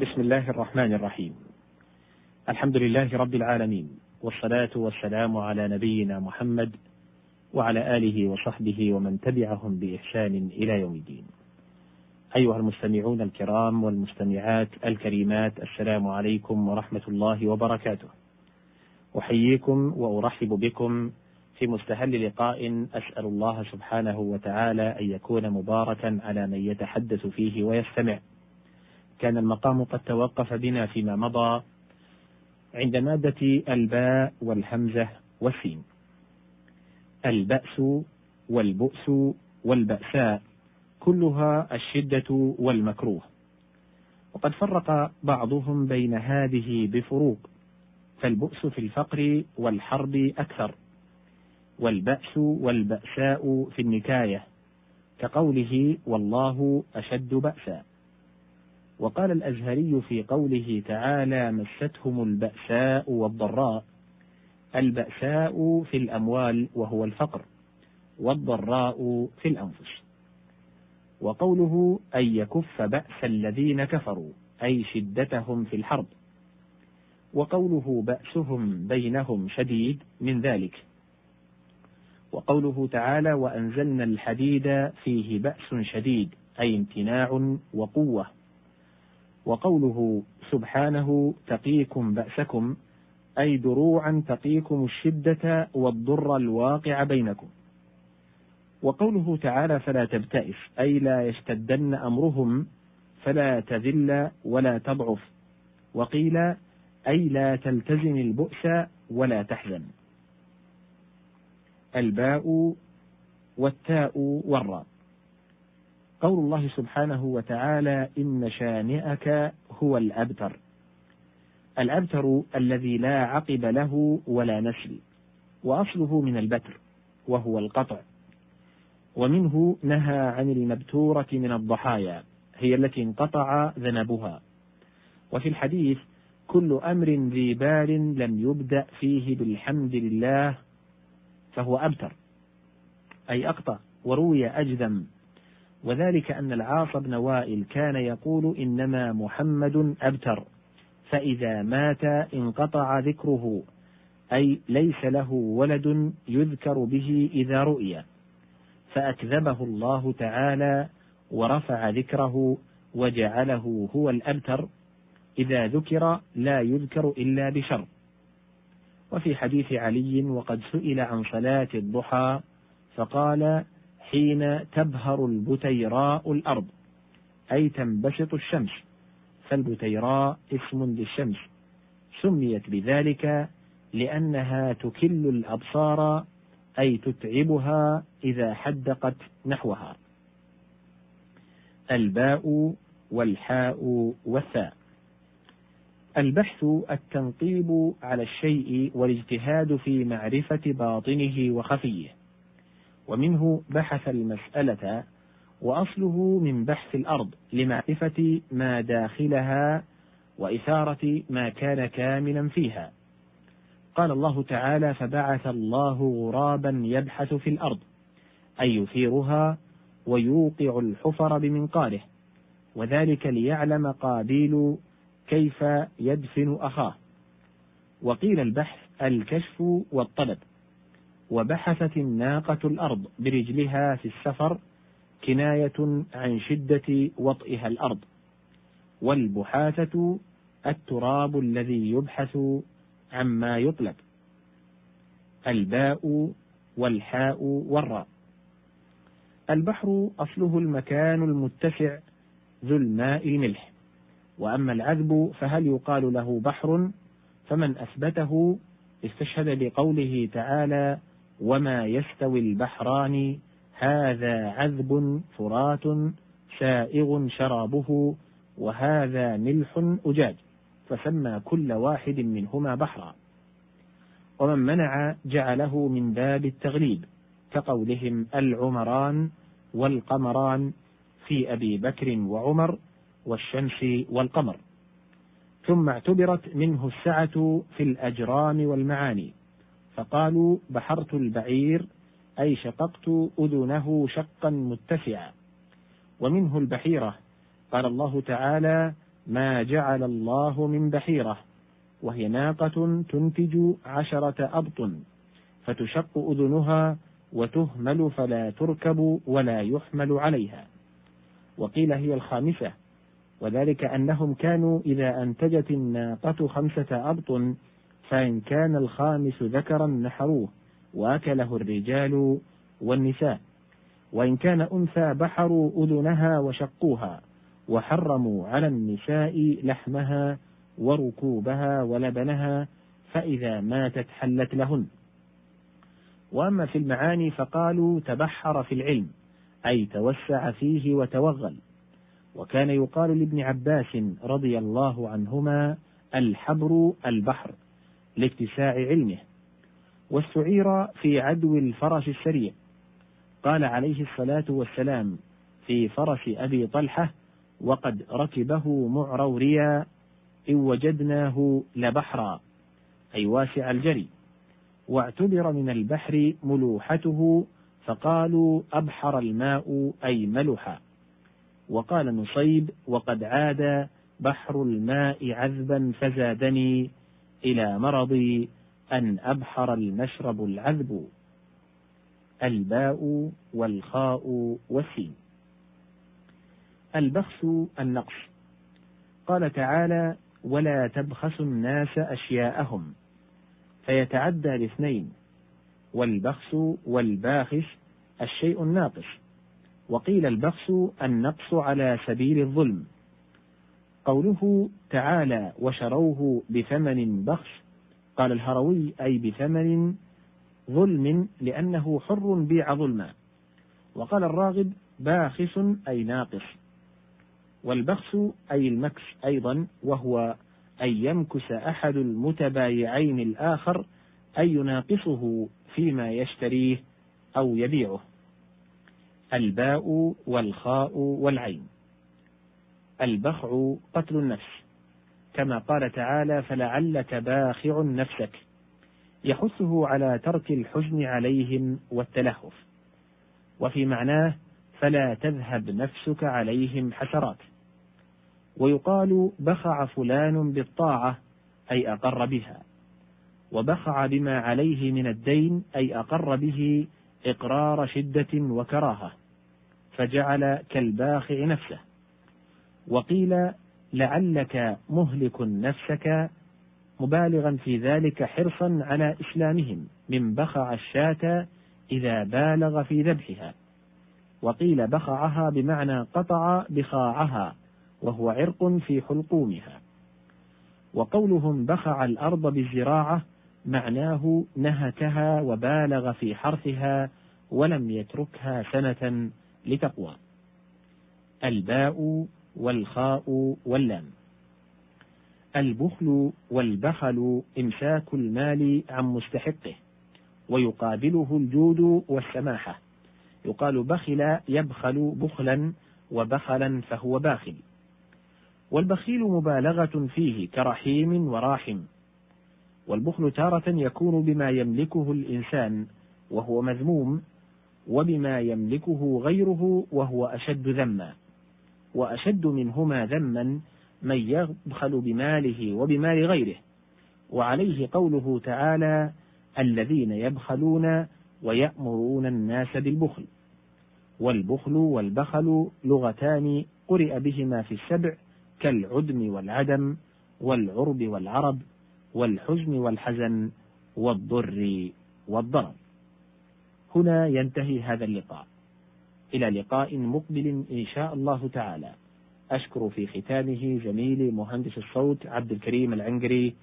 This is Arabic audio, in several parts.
بسم الله الرحمن الرحيم. الحمد لله رب العالمين والصلاة والسلام على نبينا محمد وعلى آله وصحبه ومن تبعهم بإحسان إلى يوم الدين. أيها المستمعون الكرام والمستمعات الكريمات السلام عليكم ورحمة الله وبركاته. أحييكم وأرحب بكم في مستهل لقاء أسأل الله سبحانه وتعالى أن يكون مباركا على من يتحدث فيه ويستمع. كان المقام قد توقف بنا فيما مضى عند مادة الباء والهمزة والسين. البأس والبؤس والبأساء كلها الشدة والمكروه. وقد فرق بعضهم بين هذه بفروق فالبؤس في الفقر والحرب أكثر والبأس والبأساء في النكاية كقوله والله أشد بأسا وقال الأزهري في قوله تعالى مستهم البأساء والضراء. البأساء في الأموال وهو الفقر والضراء في الأنفس. وقوله أن يكف بأس الذين كفروا أي شدتهم في الحرب. وقوله بأسهم بينهم شديد من ذلك. وقوله تعالى وأنزلنا الحديد فيه بأس شديد أي امتناع وقوة. وقوله سبحانه تقيكم بأسكم أي دروعا تقيكم الشدة والضر الواقع بينكم. وقوله تعالى فلا تبتئس أي لا يشتدن أمرهم فلا تذل ولا تضعف. وقيل أي لا تلتزم البؤس ولا تحزن. الباء والتاء والراء. قول الله سبحانه وتعالى إن شانئك هو الأبتر. الأبتر الذي لا عقب له ولا نسل وأصله من البتر وهو القطع. ومنه نهى عن المبتورة من الضحايا هي التي انقطع ذنبها. وفي الحديث كل أمر ذي بال لم يبدأ فيه بالحمد لله فهو أبتر. أي أقطع وروي أجذم. وذلك أن العاص بن وائل كان يقول إنما محمد أبتر فإذا مات انقطع ذكره أي ليس له ولد يذكر به إذا رؤي. فأكذبه الله تعالى ورفع ذكره وجعله هو الأبتر إذا ذكر لا يذكر إلا بشر. وفي حديث علي وقد سئل عن صلاة الضحى فقال حين تبهر البتيراء الأرض أي تنبسط الشمس. فالبتيراء اسم للشمس. سميت بذلك لأنها تكل الأبصار أي تتعبها إذا حدقت نحوها. الباء والحاء والثاء. البحث التنقيب على الشيء والاجتهاد في معرفة باطنه وخفيه. ومنه بحث المسألة وأصله من بحث الأرض لمعرفة ما داخلها وإثارة ما كان كاملا فيها. قال الله تعالى فبعث الله غرابا يبحث في الأرض أي يثيرها ويوقع الحفر بمنقاره وذلك ليعلم قابيل كيف يدفن أخاه. وقيل البحث الكشف والطلب. وبحثت الناقة الأرض برجلها في السفر كناية عن شدة وطئها الأرض والبحاثة التراب الذي يبحث عما يطلب الباء والحاء والراء. البحر أصله المكان المتسع ذو الماء الملح وأما العذب فهل يقال له بحر؟ فمن أثبته استشهد بقوله تعالى وما يستوي البحران هذا عذب فرات سائغ شرابه وهذا ملح أجاج فسمى كل واحد منهما بحرا ومن منع جعله من باب التغليب كقولهم العمران والقمران في أبي بكر وعمر والشمس والقمر ثم اعتبرت منه السعة في الأجرام والمعاني فقالوا بحرت البعير أي شققت أذنه شقا متسعا. ومنه البحيرة. قال الله تعالى ما جعل الله من بحيرة. وهي ناقة تنتج عشرة أبطن فتشق أذنها وتهمل فلا تركب ولا يحمل عليها. وقيل هي الخامسة. وذلك أنهم كانوا إذا أنتجت الناقة خمسة أبطن فإن كان الخامس ذكرا نحروه وأكله الرجال والنساء. وإن كان أنثى بحروا أذنها وشقوها وحرموا على النساء لحمها وركوبها ولبنها فإذا ماتت حلت لهن. وأما في المعاني فقالوا تبحر في العلم أي توسع فيه وتوغل. وكان يقال لابن عباس رضي الله عنهما الحبر البحر. لاتساع علمه واستعير في عدو الفرس السريع. قال عليه الصلاة والسلام في فرس أبي طلحة وقد ركبه معروريا إن وجدناه لبحرا. أي واسع الجري. واعتبر من البحر ملوحته فقالوا أبحر الماء أي ملحا وقال نصيب وقد عاد بحر الماء عذبا فزادني. إلى مرضي أن أبحر المشرب العذب. الباء والخاء والسين. البخس النقص. قال تعالى ولا تبخسوا الناس أشياءهم. فيتعدى الاثنين والبخس والباخس الشيء الناقص. وقيل البخس النقص على سبيل الظلم. قوله تعالى وشروه بثمن بخس قال الهروي أي بثمن ظلم لأنه حر بيع ظلما. وقال الراغب باخس أي ناقص والبخس أي المكس أيضا وهو أن يمكس أحد المتبايعين الآخر أي يناقصه فيما يشتريه أو يبيعه. الباء والخاء والعين. البخع قتل النفس. كما قال تعالى فلعلك باخع نفسك. يحثه على ترك الحزن عليهم والتلهف. وفي معناه فلا تذهب نفسك عليهم حسرات. ويقال بخع فلان بالطاعة أي أقر بها. وبخع بما عليه من الدين أي أقر به إقرار شدة وكراهة. فجعل كالباخع نفسه. وقيل لعلك مهلك نفسك مبالغا في ذلك حرصا على إسلامهم من بخع الشاة إذا بالغ في ذبحها. وقيل بخعها بمعنى قطع بخاعها وهو عرق في حلقومها. وقولهم بخع الأرض بالزراعة معناه نهكها وبالغ في حرثها ولم يتركها سنة لتقوى. الباء والخاء واللام. البخل والبخل إمساك المال عن مستحقه ويقابله الجود والسماحة يقال بخل يبخل بخلا وبخلا فهو باخل. والبخيل مبالغة فيه كرحيم وراحم. والبخل تارة يكون بما يملكه الإنسان وهو مذموم وبما يملكه غيره وهو أشد ذما. وأشد منهما ذما من يبخل بماله وبمال غيره. وعليه قوله تعالى الذين يبخلون ويأمرون الناس بالبخل. والبخل والبخل لغتان قرئ بهما في السبع كالعدم والعدم والعرب والعرب والحزن والحزن والضر والضرر. هنا ينتهي هذا اللقاء. إلى لقاء مقبل إن شاء الله تعالى. أشكر في ختامه زميلي مهندس الصوت عبد الكريم العنقري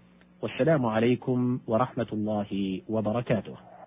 والسلام عليكم ورحمة الله وبركاته.